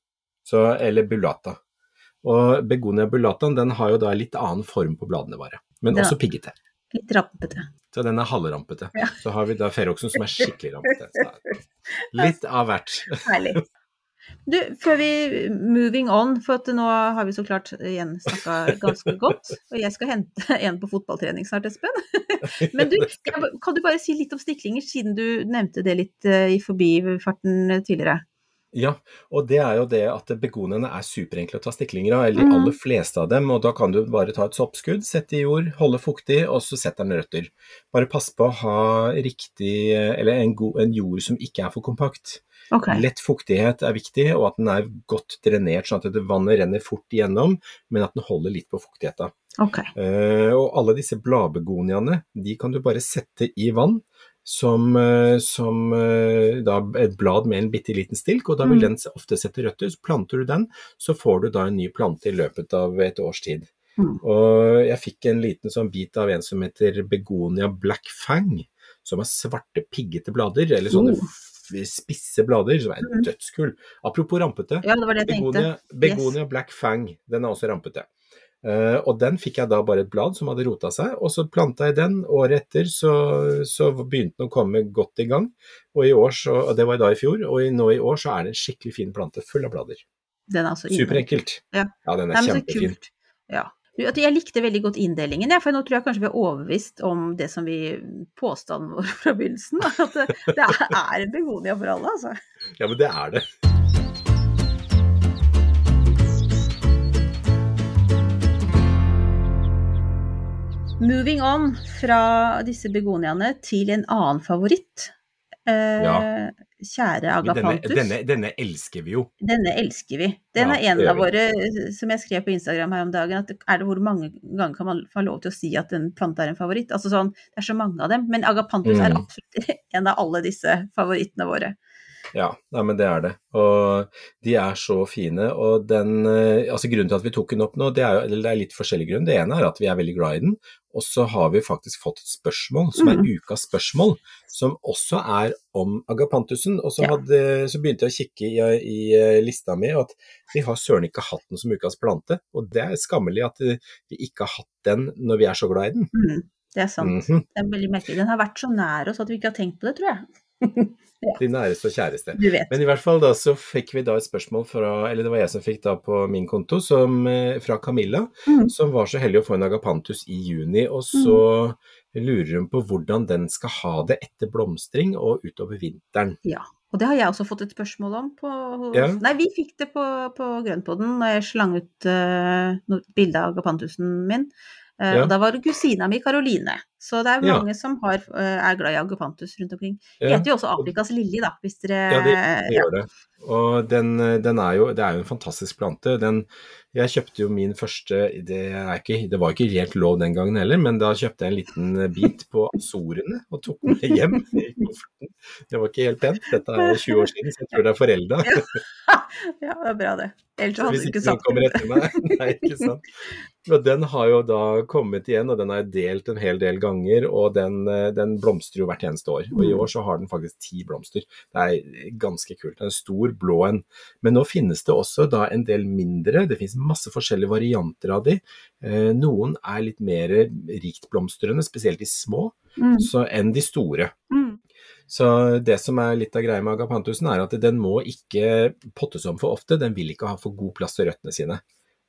Så, eller bulata. Og begonia bulata den har jo da litt annen form på bladene bare, men også piggete. Litt rampete. Så den er halvrampete. Ja. Så har vi da feroxen som er skikkelig rampete. Litt av hvert. Herlig. Du, før vi moving on, for nå har vi så klart igjen snakka ganske godt, og jeg skal hente en på fotballtrening snart, Espen. Men du, kan du bare si litt om stiklinger, siden du nevnte det litt eh, i forbifarten tidligere? Ja, og det er jo det at begoniene er superenkle å ta stiklinger av, eller de Mm. aller fleste av dem, og da kan du bare ta et soppskudd, sette i jord, holde fuktig, og så setter den røtter. Bare pass på å ha riktig, eller en, god, en jord som ikke er for kompakt. Ok. Lett fuktighet er viktig, og at den er godt drenert, sånn at det vannet renner fort igjennom, men at den holder litt på fuktigheten. Okay. Uh, og alle disse bladbegoniaene, de kan du bare sette i vann som, eh, som eh, da et blad med en bitte liten stilk, og da vil Mm. den ofte sette røtter. Så planter du den, så får du da en ny plante i løpet av et års tid. Mm. Og jeg fikk en liten sånn bit av en som heter begonia black fang, som har svarte, piggete blader, eller sånne Oh. Spisse blader, som er Mm. dødskul. Apropos rampete, Ja, det var det. Begonia, begonia black fang, den er også rampete. Uh, og den fikk jeg da bare et blad som hadde rota seg, og så planta jeg den. Året etter så, så begynte den å komme godt i gang, og i år så, og det var da i fjor, og i, nå i år så er det en skikkelig fin plante full av blader. Den er altså. Superenkelt. Ja. den er Nei, kjempefin. Ja. Jeg likte veldig godt inndelingen, for nå tror jeg kanskje vi er overbevist om det som vi påstanden vår fra begynnelsen. At det, er en begonia for alle, altså. Ja, men det er det. Moving on fra disse begoniaene til en annen favoritt. Eh, Ja. Kjære Agapantus. denne, denne, denne elsker vi jo. Denne elsker vi. Den Ja, er en av våre, som jeg skrev på Instagram her om dagen, at er det hvor mange ganger kan man få lov til å si at en plante er en favoritt? Altså sånn, det er så mange av dem, men agapantus er Mm. absolutt en av alle disse favorittene våre. Ja, nei, men det er det. Og de er så fine. Og den eh, Altså grunnen til at vi tok den opp nå, det er, jo, eller det er litt forskjellig grunn. Det ene er at vi er veldig glad i den. Og så har vi faktisk fått et spørsmål, som er Mm. ukas spørsmål, som også er om agapantusen. Og så, Ja. hadde, så begynte jeg å kikke i, i eh, lista mi, og at vi har søren ikke hatt den som ukas plante. Og det er skammelig at eh, vi ikke har hatt den når vi er så glad i den. Mm, det er sant. Mhm. Det er veldig merkelig. Den har vært så nær oss at vi ikke har tenkt på det, tror jeg. De næreste og kjæreste. Men i hvert fall da så fikk vi da et spørsmål fra, eller det var jeg som fikk da på min konto, som, eh, fra Camilla, Mm. som var så heldig å få en agapantus i juni, og så lurer hun på hvordan den skal ha det etter blomstring og utover vinteren. Ja. Og det har jeg også fått et spørsmål om på Ja. Nei, vi fikk det på, på Grønnpodden når jeg slang ut uh, bilde av agapantusen min. Uh, Ja. Og da var det kusina mi Karoline. Så det er Ja. mange som har, eh, er glad i agapantus rundt omkring. Det Ja, heter jo også Afrikas lilje, da, hvis dere ja, det, det gjør det. Og den, den er jo, det er jo en fantastisk plante. Den, jeg kjøpte jo min første det, ikke, det var ikke helt lov den gangen heller, men da kjøpte jeg en liten bit på Azorene og tok den med hjem. Det var ikke helt pent. Dette er 20 år siden, så jeg tror det er forelda. Ja, det er bra, det. Ellers hadde hvis du ikke ikke noen kommer etter meg Nei, ikke sant. Og den har jo da kommet igjen, og den er delt en hel del ganger, og den, eh, den blomstrer jo hvert eneste år. Og i Mm. år så har den faktisk ti blomster. Det er ganske kult. Det er en stor blå en. Men nå finnes det også da en del mindre. Det finnes masse forskjellige varianter av de. Eh, Noen er litt mer riktblomstrende, spesielt de små, Mm. så, enn de store. Mm. Så det som er litt av greia med agapantusen, er at den må ikke pottes om for ofte. Den vil ikke ha for god plass til røttene sine.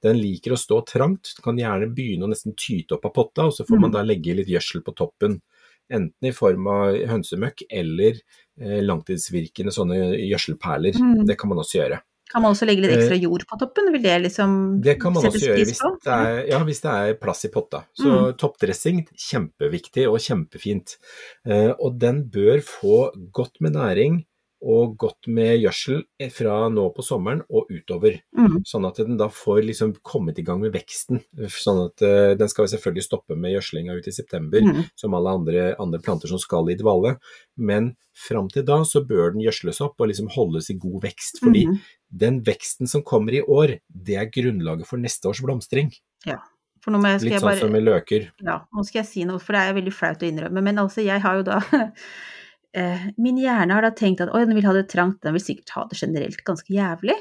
Den liker å stå trangt, kan gjerne begynne å nesten tyte opp av potta, og så får man Mm. da legge litt gjødsel på toppen. Enten i form av hønsemøkk eller eh, langtidsvirkende sånne gjødselperler. Mm. Det kan man også gjøre. Kan man også legge litt ekstra jord på toppen? Vil det liksom Det kan man også gjøre hvis det er, ja, hvis det er plass i potta. Så Mm. toppdressing, kjempeviktig og kjempefint. Eh, og den bør få godt med næring og godt med gjødsel fra nå på sommeren og utover. Mm. Sånn at den da får liksom kommet i gang med veksten. Sånn at uh, Den skal selvfølgelig stoppe med gjødslinga ut i september, Mm. som alle andre, andre planter som skal i dvale. Men fram til da så bør den gjødsles opp og liksom holdes i god vekst. Fordi mm. den veksten som kommer i år, det er grunnlaget for neste års blomstring. Ja. For nå må jeg, skal Litt sånn bare som med løker. Ja, nå skal jeg si noe, for det er veldig flaut å innrømme. Men altså, jeg har jo da eh, Min hjerne har da tenkt at oi, den vil ha det trangt, den vil sikkert ha det generelt ganske jævlig.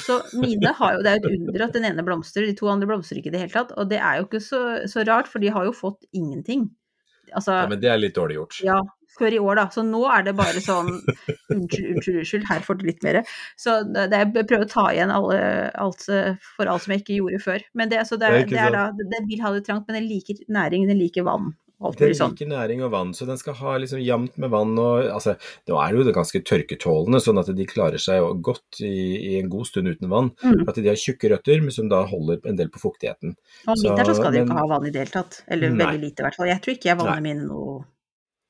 Så mine har jo, det er jo et under at den ene blomstrer, de to andre blomstrer ikke i det hele tatt. Og det er jo ikke så, så rart, for de har jo fått ingenting. Altså, Ja, men det er litt dårlig gjort. ja, før i år, da. Så nå er det bare sånn Unnskyld, unnskyld, unnskyld, her får du litt mer. Så det, det, jeg prøver å ta igjen alle, alt for alt som jeg ikke gjorde før. Men det, så det, Det er det er da Den vil ha det trangt, men den liker næring, den liker vann. Alt Den sånn. liker næring og vann, så den skal ha liksom jevnt med vann. og altså, Nå er det jo ganske tørketålende, sånn at de klarer seg godt i, i en god stund uten vann. Mm. At de har tjukke røtter, men som da holder en del på fuktigheten. Og om vinteren så skal de jo ikke ha vann i det hele tatt. Eller Nei. veldig lite, i hvert fall. Jeg tror ikke jeg vanner mine noe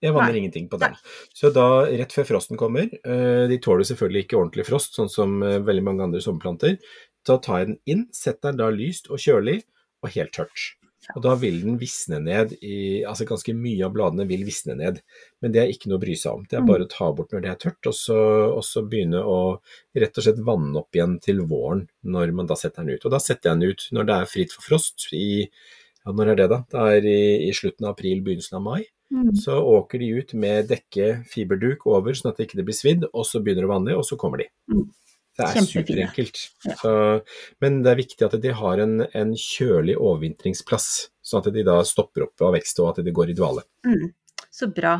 Jeg vanner ingenting på den. Så da, rett før frosten kommer, eh, de tåler selvfølgelig ikke ordentlig frost, sånn som eh, veldig mange andre sommerplanter, da tar jeg den inn, setter den da lyst og kjølig, og helt tørt. Og da vil den visne ned i Altså ganske mye av bladene vil visne ned, men det er ikke noe å bry seg om. Det er Mm. bare å ta bort når det er tørt, og så, og så begynne å rett og slett vanne opp igjen til våren, når man da setter den ut. Og da setter jeg den ut når det er fritt for frost i ja, når er det da? Det er i, i slutten av april, begynnelsen av mai. Mm. Så åker de ut med dekke fiberduk over, sånn at det ikke blir svidd, og så begynner det å vanne, og så kommer de. Mm. Det er superenkelt. Ja. Så, men det er viktig at de har en, en kjølig overvintringsplass, sånn at de da stopper opp av vekst, og at de går i dvale. Mm. Så bra.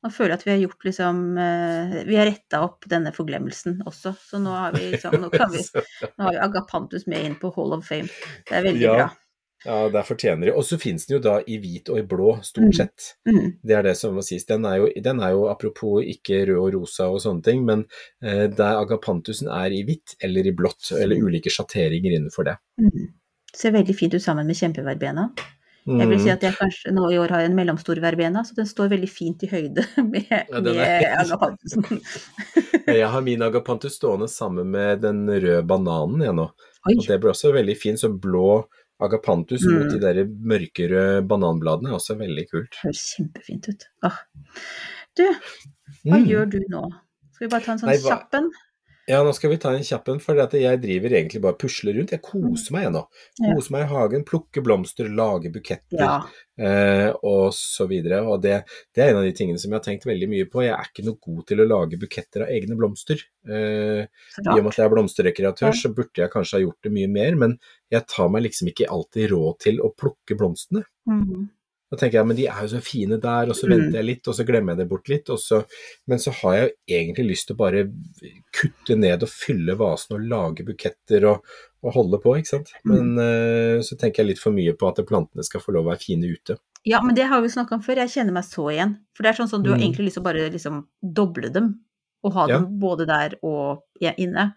Nå føler jeg at vi har gjort liksom eh, Vi har retta opp denne forglemmelsen også. Så nå har vi liksom Nå, kan vi, nå har vi Agapantus med inn på Hall of Fame. Det er veldig Ja. bra. Ja, der fortjener de. Og så finnes den jo da i hvit og i blå, Mm. stort sett. Mm. Det er det som må sies. Den er jo, den er jo apropos ikke rød og rosa og sånne ting, men eh, der agapantusen er i hvitt eller i blått, eller ulike sjatteringer innenfor det. Mm. Ser veldig fint ut sammen med kjempeverbena. Jeg vil si Mm. at jeg kanskje nå i år har en mellomstor verbena, så den står veldig fint i høyde med, Ja, med agapantusen. Jeg har min agapantus stående sammen med den røde bananen jeg nå. Oi. Og det blir også veldig fint. Så blå agapantus mot Mm. de der mørkerøde bananbladene er også veldig kult. Høres kjempefint ut. Åh. Du, hva Mm. gjør du nå? Skal vi bare ta en sånn Nei, hva- kjapp en? Ja, nå skal vi ta en kjapp en, for at jeg driver egentlig bare og pusler rundt. Jeg koser meg nå. Koser meg i hagen, plukker blomster, lager buketter. Ja. eh, og så videre. Og det, det er en av de tingene som jeg har tenkt veldig mye på. Jeg er ikke noe god til å lage buketter av egne blomster. Eh, I og med at jeg er blomsterrekreatør, så burde jeg kanskje ha gjort det mye mer, men jeg tar meg liksom ikke alltid råd til å plukke blomstene. Mhm. Da tenker jeg, men de er jo så fine der, og så Mm. venter jeg litt, og så glemmer jeg det bort litt. Og så, men så har jeg jo egentlig lyst til å bare kutte ned og fylle vasen og lage buketter og, og holde på, ikke sant. Men uh, så tenker jeg litt for mye på at plantene skal få lov å være fine ute. Ja, men det har vi snakka om før. Jeg kjenner meg så igjen. For det er sånn som du har Mm. egentlig lyst til å bare liksom doble dem. Og ha Ja. dem både der og inne.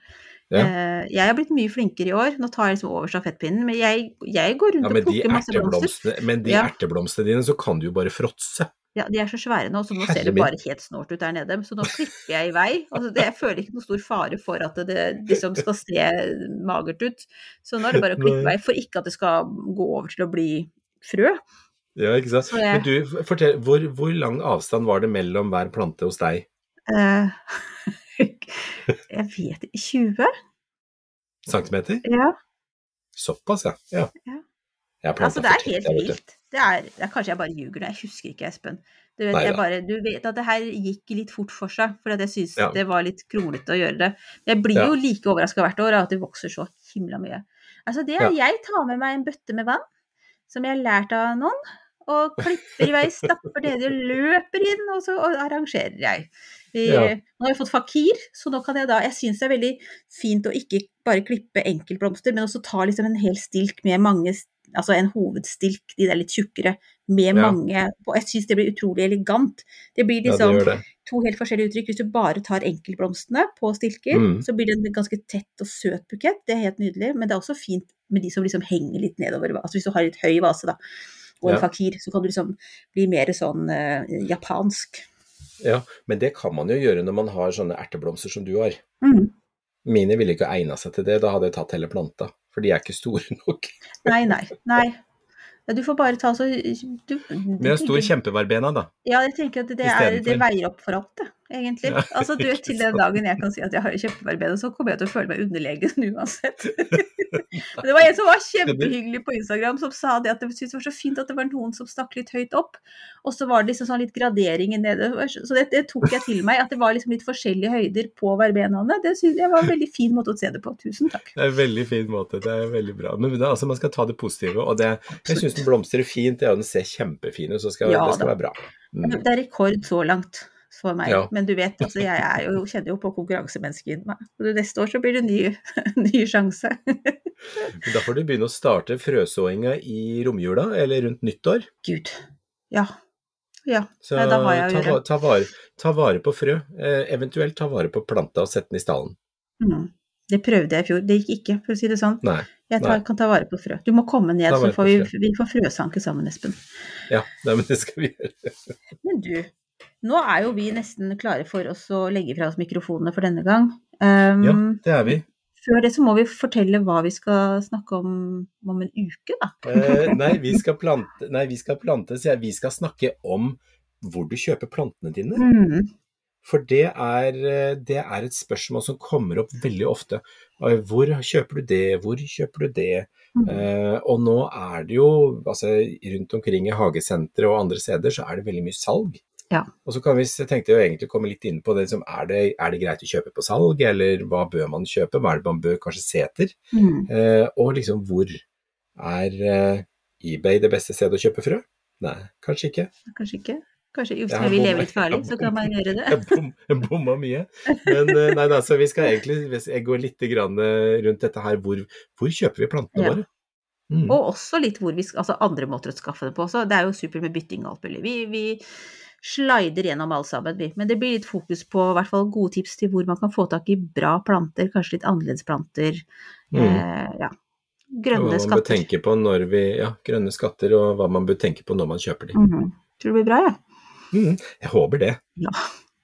Ja. Eh, jeg har blitt mye flinkere i år. Nå tar jeg liksom over stafettpinnen. Men jeg, jeg går rundt Ja, og plukker masse blomster. men de Ja. erteblomstene dine, så kan du jo bare fråtse. Ja, de er så svære nå, så nå Herre ser det bare helt snålt ut der nede. Så nå klipper jeg i vei. Altså, det, jeg føler ikke noe stor fare for at det liksom skal se magert ut. Så nå er det bare å klippe i vei for ikke at det skal gå over til å bli frø. Ja, ikke sant. Jeg- Men du, fortell, hvor, hvor lang avstand var det mellom hver plante hos deg? Eh, jeg vet ikke 20? Centimeter? Ja. Såpass, ja. ja. Ja. Altså, det er helt vilt. Det er, det er kanskje jeg bare ljuger jeg husker ikke, Espen. Du vet, jeg bare, du vet at det her gikk litt fort for seg, for jeg syns Ja. det var litt kronglete å gjøre det. Jeg blir jo like overraska hvert år av at det vokser så himla mye. Altså, det er Jeg tar med meg en bøtte med vann, som jeg har lært av noen, og klipper i vei, stapper nedi og løper inn, og så og arrangerer jeg. Vi, Ja. Nå har jeg fått fakir, så nå kan jeg da Jeg syns det er veldig fint å ikke bare klippe enkeltblomster, men også ta liksom en hel stilk med mange Altså en hovedstilk, de der litt tjukkere, med Ja. mange Og jeg syns det blir utrolig elegant. Det blir Ja, det liksom det. to helt forskjellige uttrykk. Hvis du bare tar enkeltblomstene på stilker, Mm. så blir det en ganske tett og søt bukett. Det er helt nydelig. Men det er også fint med de som liksom henger litt nedover. Altså hvis du har litt høy vase, da, og en Ja. fakir, så kan du liksom bli mer sånn eh, japansk. Ja, men det kan man jo gjøre når man har sånne erteblomster som du har. Mm. Mine ville ikke egna seg til det, da hadde jeg tatt hele planta. For de er ikke store nok. Nei, nei, nei. Ja, Du får bare ta så du, Men har stor kjempeverbena, da. Ja, jeg tenker at det, er, det veier opp for alt, det, egentlig. Altså, du vet, til den dagen jeg kan si at jeg har kjempeverbena, så kommer jeg til å føle meg underlegen uansett. Men det var en som var kjempehyggelig på Instagram, som sa det at det syntes det var så fint at det var noen som stakk litt høyt opp. Og så var det liksom sånn litt graderinger nede. Så det, det tok jeg til meg, at det var liksom litt forskjellige høyder på verbenaene. Det synes jeg var en veldig fin måte å se det på. Tusen takk. Det er en veldig fin måte, det er veldig bra. Men er altså, man skal ta det positive, og det, jeg syns den blomstrer fint, ja, den ser kjempefin ut, så skal, Ja, det skal da. være bra. Mm. Det er rekord så langt for meg. Ja. Men du vet, altså, jeg jo, kjenner jo på konkurransemennesket inni meg. Og Neste år så blir det ny, ny sjanse. Da får du begynne å starte frøsåinga i romjula, eller rundt nyttår. Gud. Ja. Ja. Så Nei, da har jeg å ta, gjøre. va- ta, vare, ta vare på frø, eh, eventuelt ta vare på planta og sette den i stallen. Mm. Det prøvde jeg i fjor. Det gikk ikke, for å si det sånn. Nei, Jeg tar, kan ta vare på frø. Du må komme ned, så får vi, vi får frøsanke sammen, Espen. ja, nei, men det skal vi gjøre. Men du, nå er jo vi nesten klare for oss å legge fra oss mikrofonene for denne gang. Um, Ja, det er vi. Før det så må vi fortelle hva vi skal snakke om om en uke, da. Eh, nei, vi skal plante, nei, vi skal plante, jeg. Vi skal snakke om hvor du kjøper plantene dine. Mm. For det er, eh, det er et spørsmål som kommer opp veldig ofte. Hvor kjøper du det, hvor kjøper du det? Mm. Eh, og nå er det jo, altså rundt omkring i hagesentre og andre steder, så er det veldig mye salg. Ja. Og så kan vi, så tenkte jeg jo egentlig komme litt inn på det, liksom, er, det, er det greit å kjøpe på salg, eller hva bør man kjøpe, hva er det man bør kanskje se etter? Mm. Eh, og liksom hvor er eh, eBay det beste stedet å kjøpe frø? Nei, kanskje ikke. Kanskje ikke. Kanskje Jeg har vi lever litt farlig, så kan man gjøre det. Jeg bomma mye. Men eh, nei da, så vi skal egentlig hvis jeg går litt grann eh, rundt dette her, hvor, hvor kjøper vi plantene Ja. våre? Mm. Og også litt hvor vi altså andre måter å skaffe det på også. Det er jo supert med bytting og alt mulig. Vi, vi slider gjennom alt sammen, vi. Men det blir litt fokus på i hvert fall gode tips til hvor man kan få tak i bra planter, kanskje litt annerledes planter. Mm. Eh, ja. Grønne hva man bør skatter. tenke på når vi, ja, grønne skatter, og hva man bør tenke på når man kjøper de. Mhm. Tror det blir bra, ja. Mm, jeg håper det. Ja,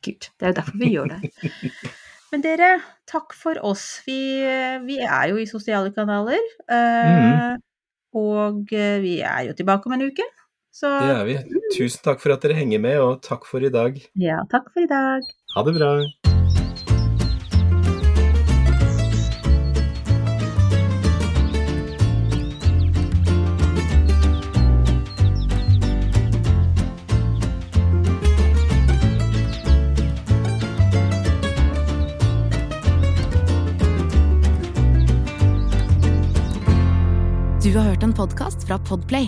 kult. Det er jo derfor vi gjør det. Men dere, takk for oss. Vi, vi er jo i sosiale kanaler. Eh, Og eh, vi er jo tilbake om en uke. Så Det er vi. Tusen takk for at dere henger med, og takk for i dag. ja, takk for i dag. Ha det bra. Du har hørt en podkast fra Podplay.